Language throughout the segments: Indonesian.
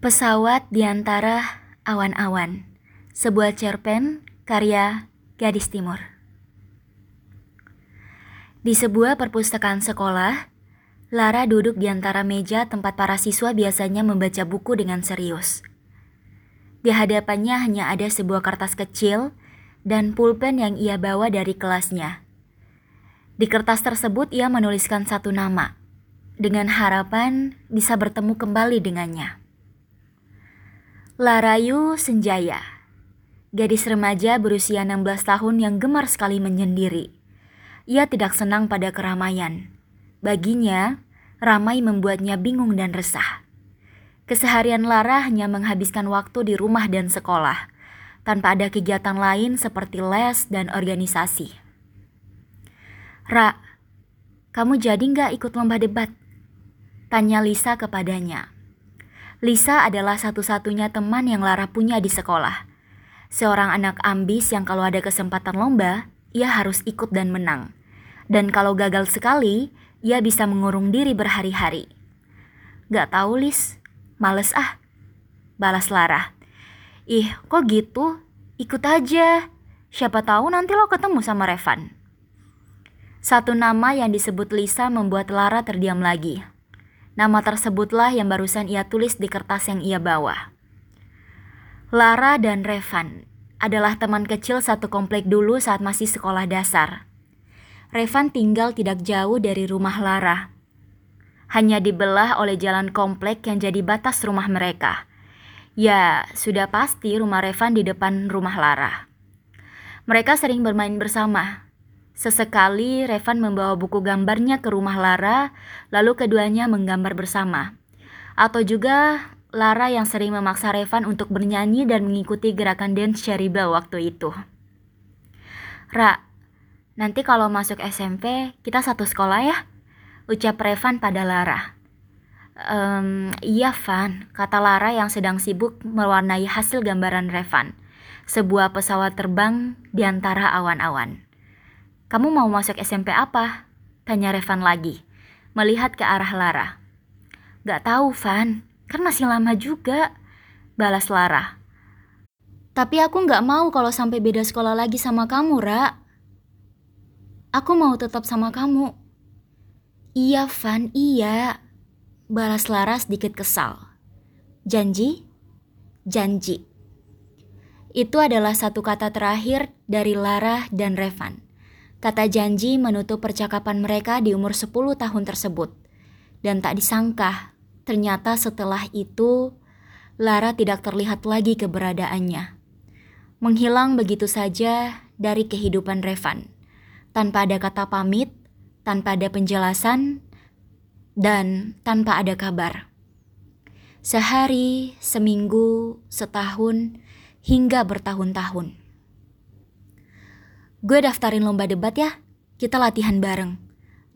Pesawat di antara awan-awan. Sebuah cerpen karya Gadis Timur. Di sebuah perpustakaan sekolah, Lara duduk di antara meja tempat para siswa biasanya membaca buku dengan serius. Di hadapannya hanya ada sebuah kertas kecil dan pulpen yang ia bawa dari kelasnya. Di kertas tersebut ia menuliskan satu nama, dengan harapan bisa bertemu kembali dengannya. Larayu Senjaya Gadis remaja berusia 16 tahun yang gemar sekali menyendiri. Ia tidak senang pada keramaian. Baginya, ramai membuatnya bingung dan resah. Keseharian Lara hanya menghabiskan waktu di rumah dan sekolah, tanpa ada kegiatan lain seperti les dan organisasi. Ra, kamu jadi nggak ikut lomba debat? Tanya Lisa kepadanya. Lisa adalah satu-satunya teman yang Lara punya di sekolah. Seorang anak ambis yang kalau ada kesempatan lomba, ia harus ikut dan menang. Dan kalau gagal sekali, ia bisa mengurung diri berhari-hari. Gak tahu, Lis. Males ah. Balas Lara. Ih, kok gitu? Ikut aja. Siapa tahu nanti lo ketemu sama Revan. Satu nama yang disebut Lisa membuat Lara terdiam lagi. Nama tersebutlah yang barusan ia tulis di kertas yang ia bawa. Lara dan Revan adalah teman kecil satu komplek dulu saat masih sekolah dasar. Revan tinggal tidak jauh dari rumah Lara. Hanya dibelah oleh jalan komplek yang jadi batas rumah mereka. Ya, sudah pasti rumah Revan di depan rumah Lara. Mereka sering bermain bersama, Sesekali Revan membawa buku gambarnya ke rumah Lara, lalu keduanya menggambar bersama. Atau juga Lara yang sering memaksa Revan untuk bernyanyi dan mengikuti gerakan dance Cherry waktu itu. Ra, nanti kalau masuk SMP kita satu sekolah ya? Ucap Revan pada Lara. Ehm, iya Van, kata Lara yang sedang sibuk mewarnai hasil gambaran Revan. Sebuah pesawat terbang di antara awan-awan. Kamu mau masuk SMP apa? Tanya Revan lagi, melihat ke arah Lara. Gak tahu, Van. Kan masih lama juga. Balas Lara. Tapi aku gak mau kalau sampai beda sekolah lagi sama kamu, Ra. Aku mau tetap sama kamu. Iya, Van, iya. Balas Lara sedikit kesal. Janji? Janji. Itu adalah satu kata terakhir dari Lara dan Revan. Kata janji menutup percakapan mereka di umur 10 tahun tersebut. Dan tak disangka, ternyata setelah itu Lara tidak terlihat lagi keberadaannya. Menghilang begitu saja dari kehidupan Revan. Tanpa ada kata pamit, tanpa ada penjelasan, dan tanpa ada kabar. Sehari, seminggu, setahun, hingga bertahun-tahun. Gue daftarin lomba debat ya, kita latihan bareng.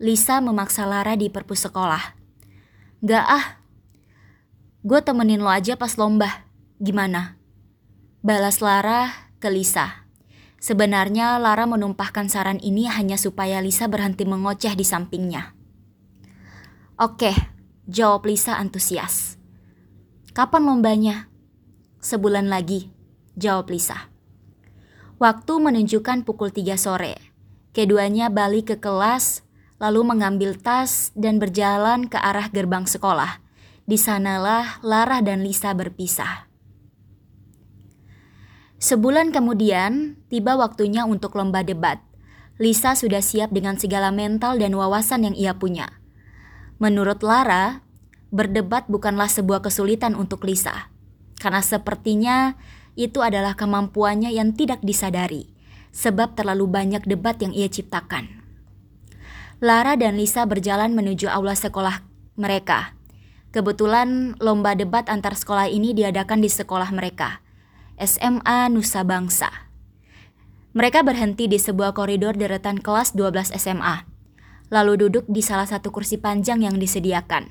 Lisa memaksa Lara di perpus sekolah. Gak ah, gue temenin lo aja pas lomba. Gimana? Balas Lara ke Lisa. Sebenarnya Lara menumpahkan saran ini hanya supaya Lisa berhenti mengoceh di sampingnya. Oke, jawab Lisa antusias. Kapan lombanya? Sebulan lagi, jawab Lisa. Waktu menunjukkan pukul 3 sore. Keduanya balik ke kelas, lalu mengambil tas dan berjalan ke arah gerbang sekolah. Di sanalah Lara dan Lisa berpisah. Sebulan kemudian, tiba waktunya untuk lomba debat. Lisa sudah siap dengan segala mental dan wawasan yang ia punya. Menurut Lara, berdebat bukanlah sebuah kesulitan untuk Lisa, karena sepertinya itu adalah kemampuannya yang tidak disadari, sebab terlalu banyak debat yang ia ciptakan. Lara dan Lisa berjalan menuju aula sekolah mereka. Kebetulan lomba debat antar sekolah ini diadakan di sekolah mereka, SMA Nusa Bangsa. Mereka berhenti di sebuah koridor deretan kelas 12 SMA, lalu duduk di salah satu kursi panjang yang disediakan.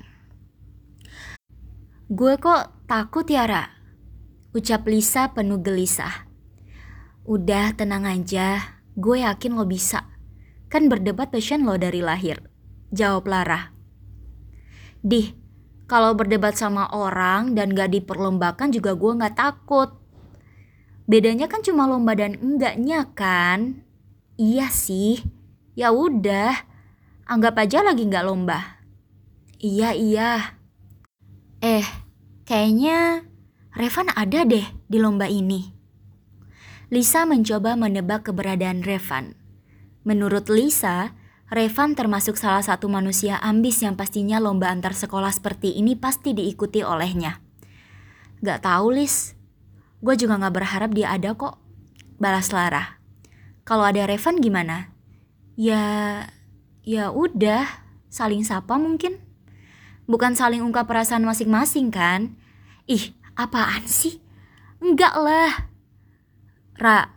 Gue kok takut ya, Ra? Ucap Lisa penuh gelisah. Udah tenang aja, gue yakin lo bisa. Kan berdebat passion lo dari lahir. Jawab Lara. Dih, Kalau berdebat sama orang dan gak diperlombakan juga gue gak takut. Bedanya kan cuma lomba dan enggaknya kan? Iya sih. Ya udah, anggap aja lagi gak lomba. Iya iya. Eh, kayaknya Revan ada deh di lomba ini. Lisa mencoba menebak keberadaan Revan. Menurut Lisa, Revan termasuk salah satu manusia ambis yang pastinya lomba antar sekolah seperti ini pasti diikuti olehnya. Gak tahu Lis, gue juga gak berharap dia ada kok. Balas Lara. Kalau ada Revan gimana? Ya, ya udah, saling sapa mungkin. Bukan saling ungkap perasaan masing-masing kan? Ih, apaan sih? Enggak lah. Ra,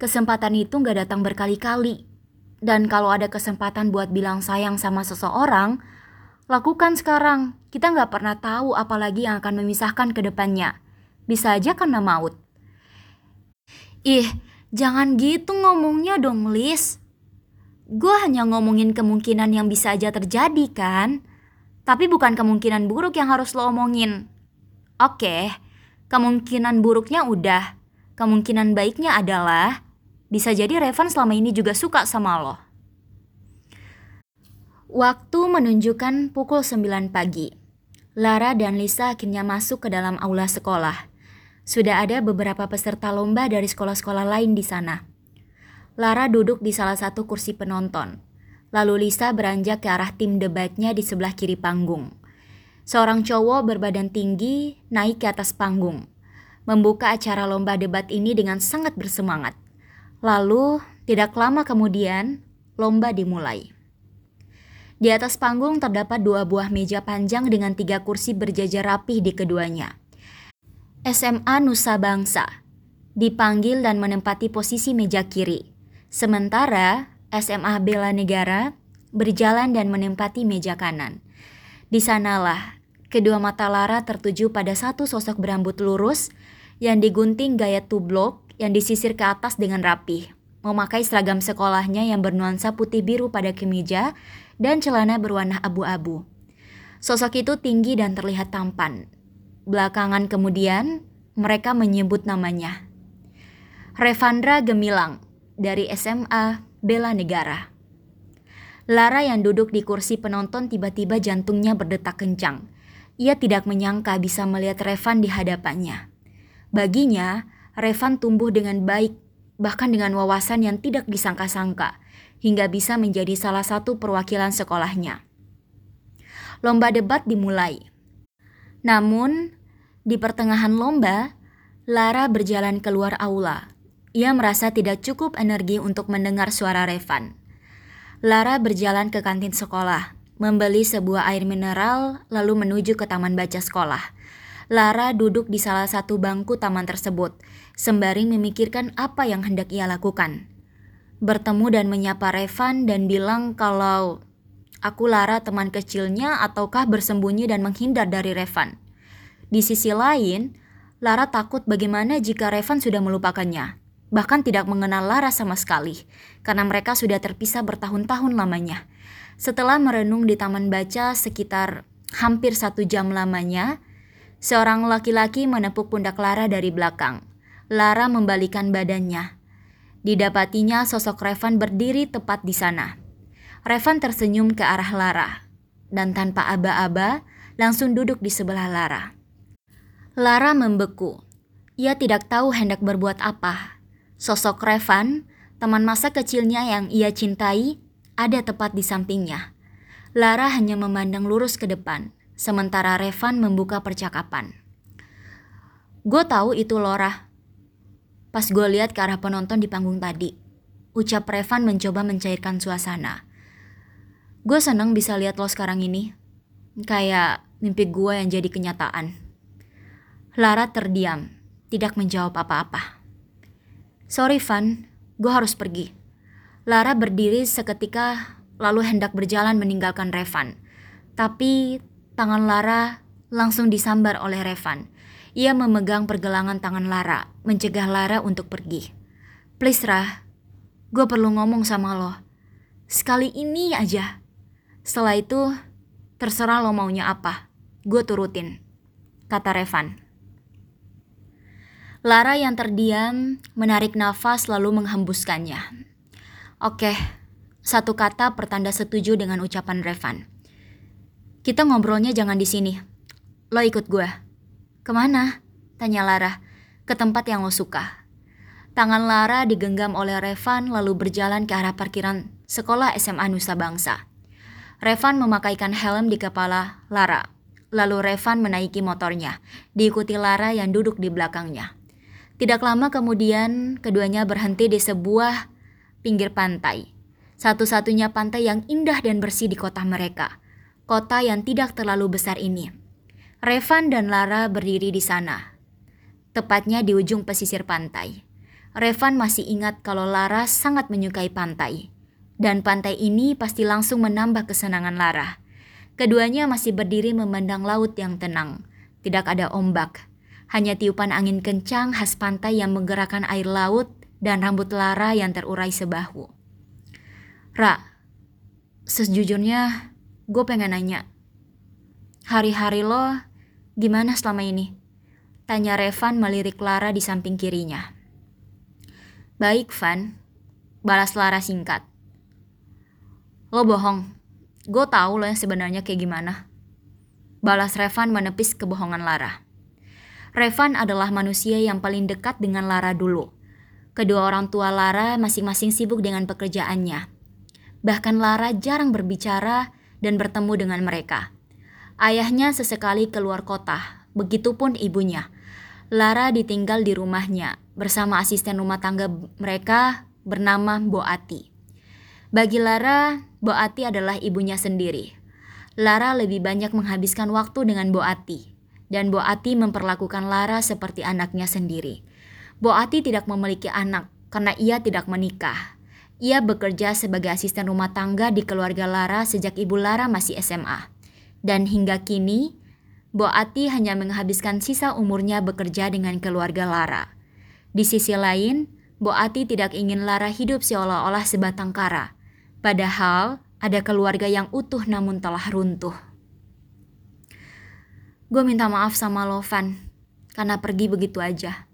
kesempatan itu gak datang berkali-kali dan kalau ada kesempatan buat bilang sayang sama seseorang, lakukan sekarang. Kita nggak pernah tahu apalagi yang akan memisahkan ke depannya. Bisa aja karena maut. Ih, jangan gitu ngomongnya dong, Lis. Gue hanya ngomongin kemungkinan yang bisa aja terjadi kan? Tapi bukan kemungkinan buruk yang harus lo omongin. Oke, kemungkinan buruknya udah. Kemungkinan baiknya adalah bisa jadi Revan selama ini juga suka sama lo. Waktu menunjukkan pukul 9 pagi. Lara dan Lisa akhirnya masuk ke dalam aula sekolah. Sudah ada beberapa peserta lomba dari sekolah-sekolah lain di sana. Lara duduk di salah satu kursi penonton. Lalu Lisa beranjak ke arah tim debatnya di sebelah kiri panggung. Seorang cowok berbadan tinggi naik ke atas panggung, membuka acara lomba debat ini dengan sangat bersemangat. Lalu, tidak lama kemudian, lomba dimulai. Di atas panggung terdapat dua buah meja panjang dengan tiga kursi berjajar rapih di keduanya. SMA Nusa Bangsa dipanggil dan menempati posisi meja kiri, sementara SMA Bela Negara berjalan dan menempati meja kanan. Di sanalah kedua mata Lara tertuju pada satu sosok berambut lurus yang digunting gaya tublok yang disisir ke atas dengan rapih, memakai seragam sekolahnya yang bernuansa putih biru pada kemeja dan celana berwarna abu-abu. Sosok itu tinggi dan terlihat tampan. Belakangan kemudian, mereka menyebut namanya. Revandra Gemilang dari SMA Bela Negara. Lara yang duduk di kursi penonton tiba-tiba jantungnya berdetak kencang. Ia tidak menyangka bisa melihat Revan di hadapannya. Baginya, Revan tumbuh dengan baik, bahkan dengan wawasan yang tidak disangka-sangka, hingga bisa menjadi salah satu perwakilan sekolahnya. Lomba debat dimulai. Namun, di pertengahan lomba, Lara berjalan keluar aula. Ia merasa tidak cukup energi untuk mendengar suara Revan. Lara berjalan ke kantin sekolah, membeli sebuah air mineral, lalu menuju ke taman baca sekolah. Lara duduk di salah satu bangku taman tersebut, sembari memikirkan apa yang hendak ia lakukan. Bertemu dan menyapa Revan dan bilang kalau aku Lara teman kecilnya ataukah bersembunyi dan menghindar dari Revan. Di sisi lain, Lara takut bagaimana jika Revan sudah melupakannya, bahkan tidak mengenal Lara sama sekali, karena mereka sudah terpisah bertahun-tahun lamanya. Setelah merenung di taman baca sekitar hampir satu jam lamanya, Seorang laki-laki menepuk pundak Lara dari belakang. Lara membalikan badannya. Didapatinya sosok Revan berdiri tepat di sana. Revan tersenyum ke arah Lara dan tanpa aba-aba langsung duduk di sebelah Lara. Lara membeku. Ia tidak tahu hendak berbuat apa. Sosok Revan, teman masa kecilnya yang ia cintai, ada tepat di sampingnya. Lara hanya memandang lurus ke depan sementara Revan membuka percakapan. Gue tahu itu Lora. Pas gue lihat ke arah penonton di panggung tadi, ucap Revan mencoba mencairkan suasana. Gue seneng bisa lihat lo sekarang ini. Kayak mimpi gue yang jadi kenyataan. Lara terdiam, tidak menjawab apa-apa. Sorry Van, gue harus pergi. Lara berdiri seketika lalu hendak berjalan meninggalkan Revan. Tapi Tangan Lara langsung disambar oleh Revan. Ia memegang pergelangan tangan Lara, mencegah Lara untuk pergi. Please Rah, gue perlu ngomong sama lo. Sekali ini aja. Setelah itu, terserah lo maunya apa. Gue turutin, kata Revan. Lara yang terdiam menarik nafas lalu menghembuskannya. Oke, satu kata pertanda setuju dengan ucapan Revan. Kita ngobrolnya jangan di sini. Lo ikut gue. Ke mana? Tanya Lara. Ke tempat yang lo suka. Tangan Lara digenggam oleh Revan lalu berjalan ke arah parkiran sekolah SMA Nusa Bangsa. Revan memakaikan helm di kepala Lara. Lalu Revan menaiki motornya, diikuti Lara yang duduk di belakangnya. Tidak lama kemudian, keduanya berhenti di sebuah pinggir pantai. Satu-satunya pantai yang indah dan bersih di kota mereka. Kota yang tidak terlalu besar ini. Revan dan Lara berdiri di sana. Tepatnya di ujung pesisir pantai. Revan masih ingat kalau Lara sangat menyukai pantai. Dan pantai ini pasti langsung menambah kesenangan Lara. Keduanya masih berdiri memandang laut yang tenang. Tidak ada ombak, hanya tiupan angin kencang khas pantai yang menggerakkan air laut dan rambut Lara yang terurai sebahu. Ra, sejujurnya gue pengen nanya. Hari-hari lo gimana selama ini? Tanya Revan melirik Lara di samping kirinya. Baik, Van. Balas Lara singkat. Lo bohong. Gue tahu lo yang sebenarnya kayak gimana. Balas Revan menepis kebohongan Lara. Revan adalah manusia yang paling dekat dengan Lara dulu. Kedua orang tua Lara masing-masing sibuk dengan pekerjaannya. Bahkan Lara jarang berbicara dan bertemu dengan mereka. Ayahnya sesekali keluar kota, begitupun ibunya. Lara ditinggal di rumahnya bersama asisten rumah tangga mereka bernama Boati. Bagi Lara, Boati adalah ibunya sendiri. Lara lebih banyak menghabiskan waktu dengan Boati dan Boati memperlakukan Lara seperti anaknya sendiri. Boati tidak memiliki anak karena ia tidak menikah. Ia bekerja sebagai asisten rumah tangga di keluarga Lara sejak ibu Lara masih SMA. Dan hingga kini, Boati hanya menghabiskan sisa umurnya bekerja dengan keluarga Lara. Di sisi lain, Boati tidak ingin Lara hidup seolah-olah sebatang kara. Padahal, ada keluarga yang utuh namun telah runtuh. Gue minta maaf sama lo, Van, karena pergi begitu aja.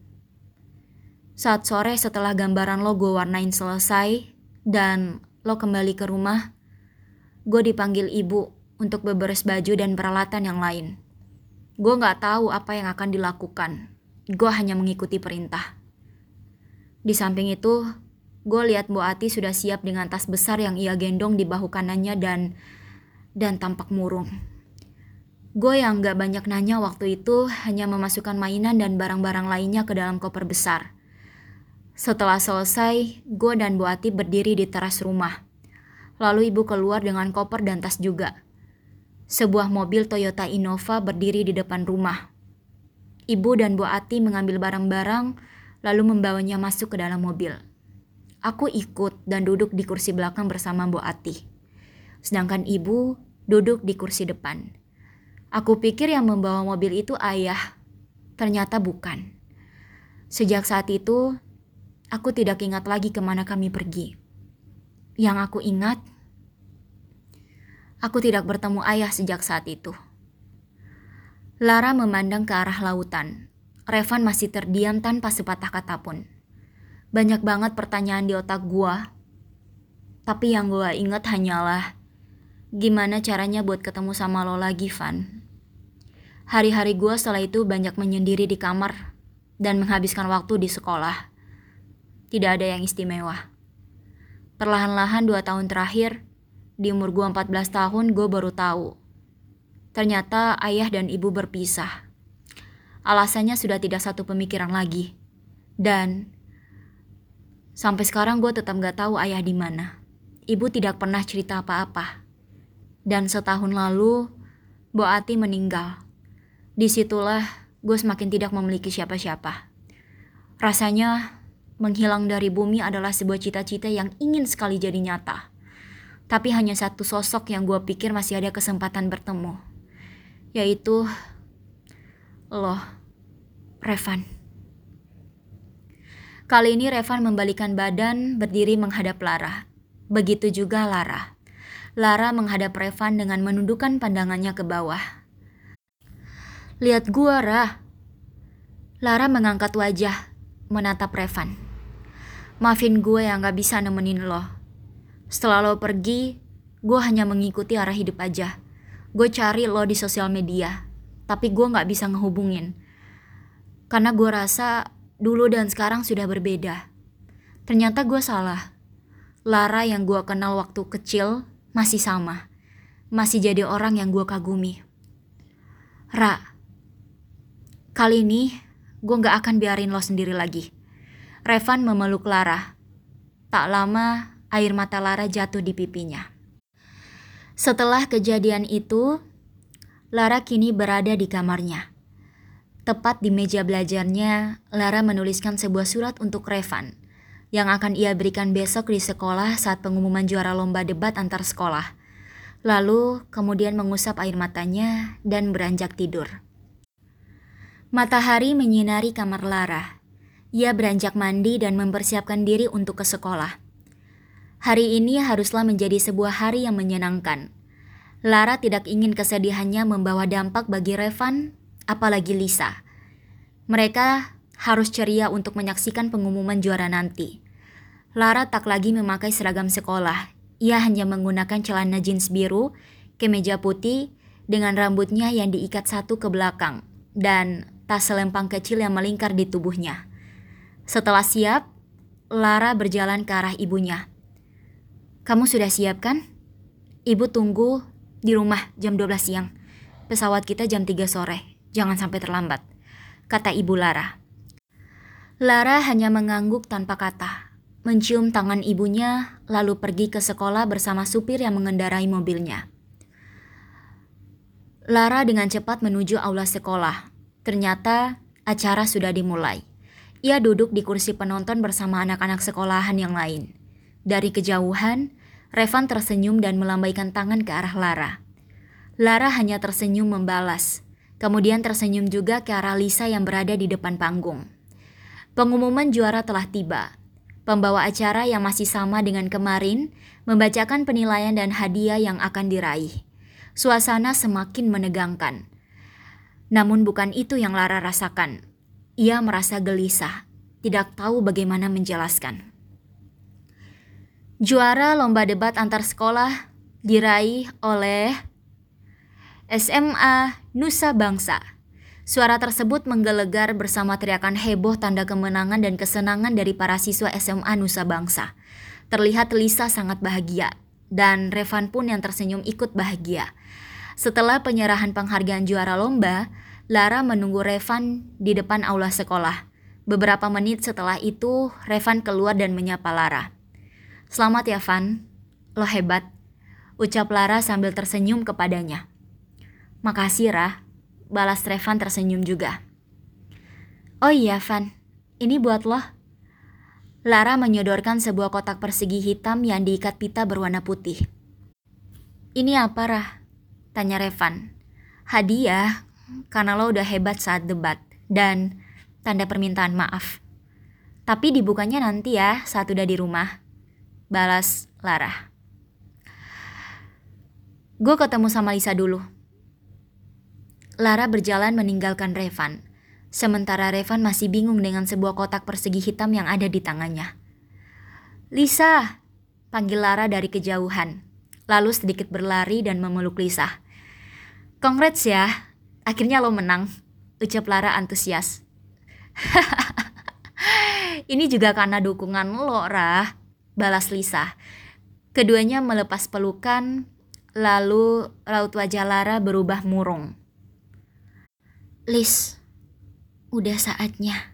Saat sore setelah gambaran lo gue warnain selesai, dan lo kembali ke rumah, gue dipanggil ibu untuk beberes baju dan peralatan yang lain. Gue gak tahu apa yang akan dilakukan. Gue hanya mengikuti perintah. Di samping itu, gue lihat Bu Ati sudah siap dengan tas besar yang ia gendong di bahu kanannya dan dan tampak murung. Gue yang gak banyak nanya waktu itu hanya memasukkan mainan dan barang-barang lainnya ke dalam koper besar. Setelah selesai, gue dan Bu Ati berdiri di teras rumah. Lalu ibu keluar dengan koper dan tas juga. Sebuah mobil Toyota Innova berdiri di depan rumah. Ibu dan Bu Ati mengambil barang-barang lalu membawanya masuk ke dalam mobil. Aku ikut dan duduk di kursi belakang bersama Bu Ati. Sedangkan ibu duduk di kursi depan. Aku pikir yang membawa mobil itu ayah. Ternyata bukan. Sejak saat itu, aku tidak ingat lagi ke mana kami pergi. Yang aku ingat, aku tidak bertemu ayah sejak saat itu. Lara memandang ke arah lautan. Revan masih terdiam tanpa sepatah kata pun. Banyak banget pertanyaan di otak gua. Tapi yang gua ingat hanyalah gimana caranya buat ketemu sama lo lagi, Van. Hari-hari gue setelah itu banyak menyendiri di kamar dan menghabiskan waktu di sekolah. Tidak ada yang istimewa. Perlahan-lahan dua tahun terakhir, di umur gue 14 tahun gue baru tahu. Ternyata ayah dan ibu berpisah. Alasannya sudah tidak satu pemikiran lagi. Dan sampai sekarang gue tetap gak tahu ayah di mana. Ibu tidak pernah cerita apa-apa. Dan setahun lalu, Bo Ati meninggal. Di situlah gue semakin tidak memiliki siapa-siapa. Rasanya menghilang dari bumi adalah sebuah cita-cita yang ingin sekali jadi nyata. Tapi hanya satu sosok yang gue pikir masih ada kesempatan bertemu. Yaitu lo, Revan. Kali ini Revan membalikan badan berdiri menghadap Lara. Begitu juga Lara. Lara menghadap Revan dengan menundukkan pandangannya ke bawah. Lihat gua, Rah. Lara mengangkat wajah, menatap Revan. Maafin gue yang gak bisa nemenin lo. Setelah lo pergi, gue hanya mengikuti arah hidup aja. Gue cari lo di sosial media, tapi gue gak bisa ngehubungin. Karena gue rasa dulu dan sekarang sudah berbeda. Ternyata gue salah. Lara yang gue kenal waktu kecil masih sama. Masih jadi orang yang gue kagumi. Ra, kali ini gue gak akan biarin lo sendiri lagi. Revan memeluk Lara. Tak lama, air mata Lara jatuh di pipinya. Setelah kejadian itu, Lara kini berada di kamarnya. Tepat di meja belajarnya, Lara menuliskan sebuah surat untuk Revan yang akan ia berikan besok di sekolah saat pengumuman juara lomba debat antar sekolah. Lalu kemudian mengusap air matanya dan beranjak tidur. Matahari menyinari kamar Lara. Ia beranjak mandi dan mempersiapkan diri untuk ke sekolah. Hari ini haruslah menjadi sebuah hari yang menyenangkan. Lara tidak ingin kesedihannya membawa dampak bagi Revan, apalagi Lisa. Mereka harus ceria untuk menyaksikan pengumuman juara nanti. Lara tak lagi memakai seragam sekolah. Ia hanya menggunakan celana jeans biru, kemeja putih, dengan rambutnya yang diikat satu ke belakang, dan tas selempang kecil yang melingkar di tubuhnya. Setelah siap, Lara berjalan ke arah ibunya. Kamu sudah siap kan? Ibu tunggu di rumah jam 12 siang. Pesawat kita jam 3 sore. Jangan sampai terlambat. Kata ibu Lara. Lara hanya mengangguk tanpa kata mencium tangan ibunya, lalu pergi ke sekolah bersama supir yang mengendarai mobilnya. Lara dengan cepat menuju aula sekolah. Ternyata acara sudah dimulai. Ia duduk di kursi penonton bersama anak-anak sekolahan yang lain. Dari kejauhan, Revan tersenyum dan melambaikan tangan ke arah Lara. Lara hanya tersenyum membalas, kemudian tersenyum juga ke arah Lisa yang berada di depan panggung. Pengumuman juara telah tiba, Pembawa acara yang masih sama dengan kemarin membacakan penilaian dan hadiah yang akan diraih. Suasana semakin menegangkan. Namun bukan itu yang Lara rasakan. Ia merasa gelisah, tidak tahu bagaimana menjelaskan. Juara lomba debat antar sekolah diraih oleh SMA Nusa Bangsa. Suara tersebut menggelegar bersama teriakan heboh tanda kemenangan dan kesenangan dari para siswa SMA Nusa Bangsa. Terlihat Lisa sangat bahagia, dan Revan pun yang tersenyum ikut bahagia. Setelah penyerahan penghargaan juara lomba, Lara menunggu Revan di depan aula sekolah. Beberapa menit setelah itu, Revan keluar dan menyapa Lara. Selamat ya Van, lo hebat, ucap Lara sambil tersenyum kepadanya. Makasih Rah, Balas Revan tersenyum juga. Oh iya, Van. Ini buat lo. Lara menyodorkan sebuah kotak persegi hitam yang diikat pita berwarna putih. Ini apa, Rah? Tanya Revan. Hadiah, karena lo udah hebat saat debat. Dan tanda permintaan maaf. Tapi dibukanya nanti ya saat udah di rumah. Balas Lara. Gue ketemu sama Lisa dulu. Lara berjalan meninggalkan Revan. Sementara Revan masih bingung dengan sebuah kotak persegi hitam yang ada di tangannya. Lisa, panggil Lara dari kejauhan. Lalu sedikit berlari dan memeluk Lisa. Congrats ya, akhirnya lo menang, ucap Lara antusias. Ini juga karena dukungan lo, Rah, balas Lisa. Keduanya melepas pelukan, lalu raut wajah Lara berubah murung. Lis, udah saatnya.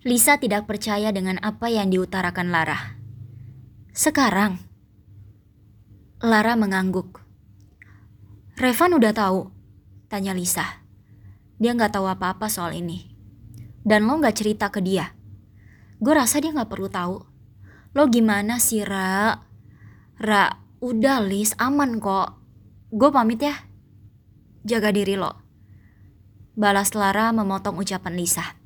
Lisa tidak percaya dengan apa yang diutarakan Lara. Sekarang, Lara mengangguk. Revan udah tahu, tanya Lisa. Dia nggak tahu apa-apa soal ini. Dan lo nggak cerita ke dia. Gue rasa dia nggak perlu tahu. Lo gimana sih, Ra? Ra, udah Lis, aman kok. Gue pamit ya. Jaga diri lo. Balas Lara memotong ucapan Lisa.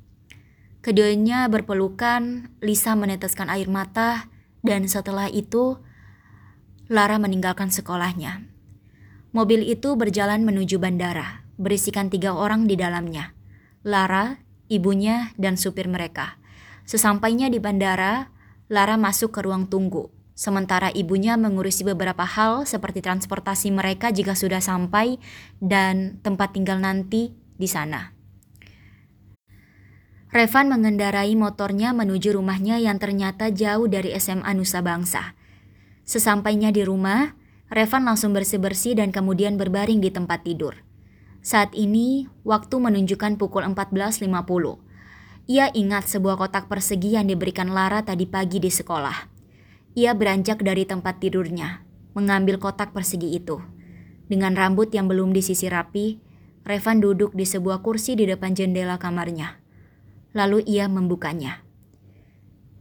Keduanya berpelukan, Lisa meneteskan air mata, dan setelah itu Lara meninggalkan sekolahnya. Mobil itu berjalan menuju bandara. berisikan tiga orang di dalamnya. Lara, ibunya, dan supir mereka. Sesampainya di bandara, Lara masuk ke ruang tunggu. Sementara ibunya mengurusi beberapa hal seperti transportasi mereka jika sudah sampai dan tempat tinggal nanti di sana. Revan mengendarai motornya menuju rumahnya yang ternyata jauh dari SMA Nusa Bangsa. Sesampainya di rumah, Revan langsung bersih-bersih dan kemudian berbaring di tempat tidur. Saat ini, waktu menunjukkan pukul 14.50. Ia ingat sebuah kotak persegi yang diberikan Lara tadi pagi di sekolah. Ia beranjak dari tempat tidurnya, mengambil kotak persegi itu. Dengan rambut yang belum disisir rapi, Revan duduk di sebuah kursi di depan jendela kamarnya. Lalu ia membukanya.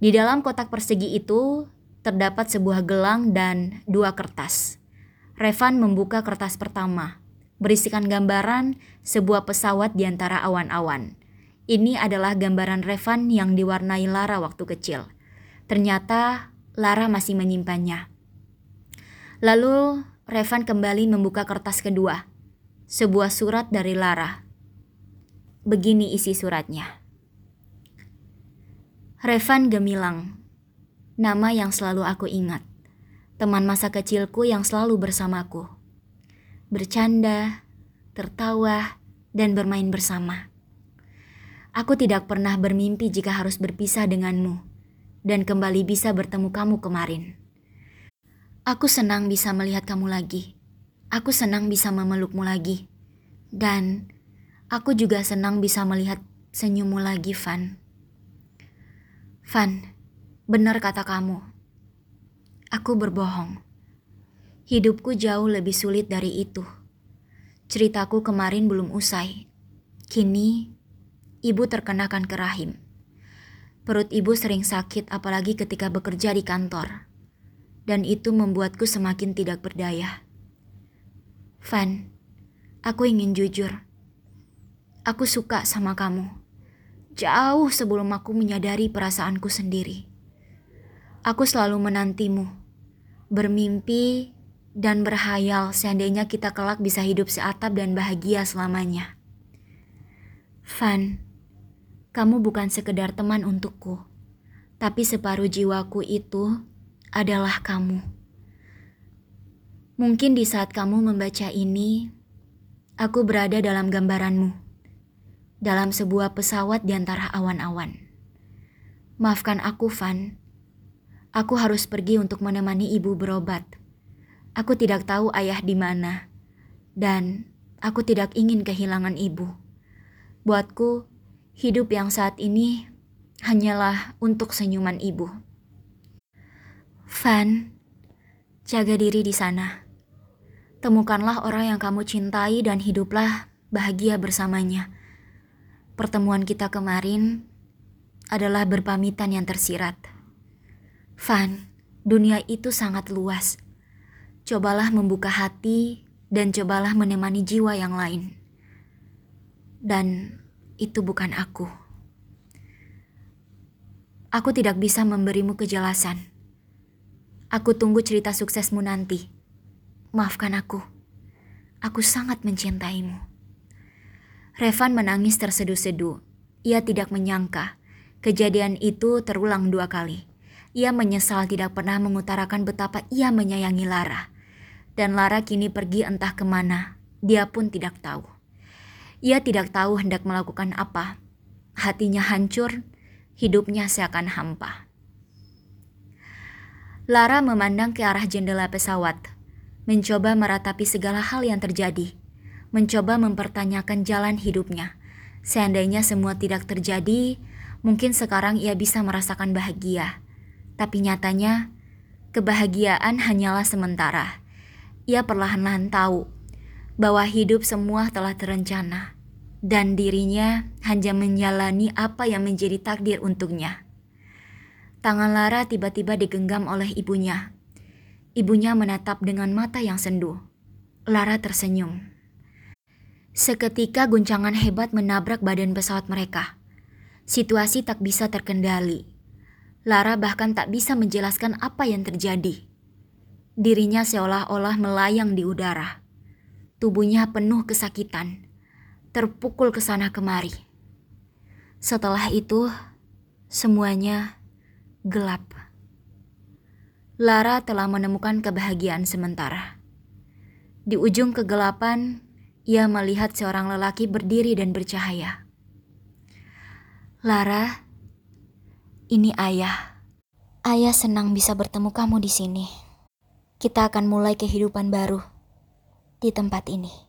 Di dalam kotak persegi itu terdapat sebuah gelang dan dua kertas. Revan membuka kertas pertama, berisikan gambaran sebuah pesawat di antara awan-awan. Ini adalah gambaran Revan yang diwarnai Lara waktu kecil. Ternyata Lara masih menyimpannya. Lalu Revan kembali membuka kertas kedua, sebuah surat dari Lara. Begini isi suratnya. Revan Gemilang, nama yang selalu aku ingat, teman masa kecilku yang selalu bersamaku. Bercanda, tertawa, dan bermain bersama. Aku tidak pernah bermimpi jika harus berpisah denganmu dan kembali bisa bertemu kamu kemarin. Aku senang bisa melihat kamu lagi. Aku senang bisa memelukmu lagi. Dan aku juga senang bisa melihat senyummu lagi, Van. Van, benar kata kamu. Aku berbohong. Hidupku jauh lebih sulit dari itu. Ceritaku kemarin belum usai. Kini, ibu terkena kanker rahim. Perut ibu sering sakit apalagi ketika bekerja di kantor. Dan itu membuatku semakin tidak berdaya. Van, aku ingin jujur. Aku suka sama kamu. Jauh sebelum aku menyadari perasaanku sendiri. Aku selalu menantimu. Bermimpi dan berhayal seandainya kita kelak bisa hidup seatap dan bahagia selamanya. Van, kamu bukan sekedar teman untukku, tapi separuh jiwaku itu adalah kamu. Mungkin di saat kamu membaca ini, aku berada dalam gambaranmu, dalam sebuah pesawat di antara awan-awan. Maafkan aku, Van. Aku harus pergi untuk menemani ibu berobat. Aku tidak tahu ayah di mana, dan aku tidak ingin kehilangan ibu. Buatku, Hidup yang saat ini hanyalah untuk senyuman ibu. Van, jaga diri di sana. Temukanlah orang yang kamu cintai dan hiduplah bahagia bersamanya. Pertemuan kita kemarin adalah berpamitan yang tersirat. Van, dunia itu sangat luas. Cobalah membuka hati dan cobalah menemani jiwa yang lain. Dan itu bukan aku. Aku tidak bisa memberimu kejelasan. Aku tunggu cerita suksesmu nanti. Maafkan aku. Aku sangat mencintaimu. Revan menangis terseduh-seduh. Ia tidak menyangka kejadian itu terulang dua kali. Ia menyesal tidak pernah mengutarakan betapa ia menyayangi Lara. Dan Lara kini pergi entah ke mana. Dia pun tidak tahu. Ia tidak tahu hendak melakukan apa. Hatinya hancur, hidupnya seakan hampa. Lara memandang ke arah jendela pesawat, mencoba meratapi segala hal yang terjadi, mencoba mempertanyakan jalan hidupnya. Seandainya semua tidak terjadi, mungkin sekarang ia bisa merasakan bahagia. Tapi nyatanya, kebahagiaan hanyalah sementara. Ia perlahan-lahan tahu bahwa hidup semua telah terencana dan dirinya hanya menjalani apa yang menjadi takdir untuknya. Tangan Lara tiba-tiba digenggam oleh ibunya. Ibunya menatap dengan mata yang sendu. Lara tersenyum. Seketika guncangan hebat menabrak badan pesawat mereka. Situasi tak bisa terkendali. Lara bahkan tak bisa menjelaskan apa yang terjadi. Dirinya seolah-olah melayang di udara. Tubuhnya penuh kesakitan. terpukul ke sana kemari. Setelah itu, semuanya gelap. Lara telah menemukan kebahagiaan sementara. Di ujung kegelapan, ia melihat seorang lelaki berdiri dan bercahaya. Lara, ini ayah. Ayah senang bisa bertemu kamu di sini. Kita akan mulai kehidupan baru di tempat ini.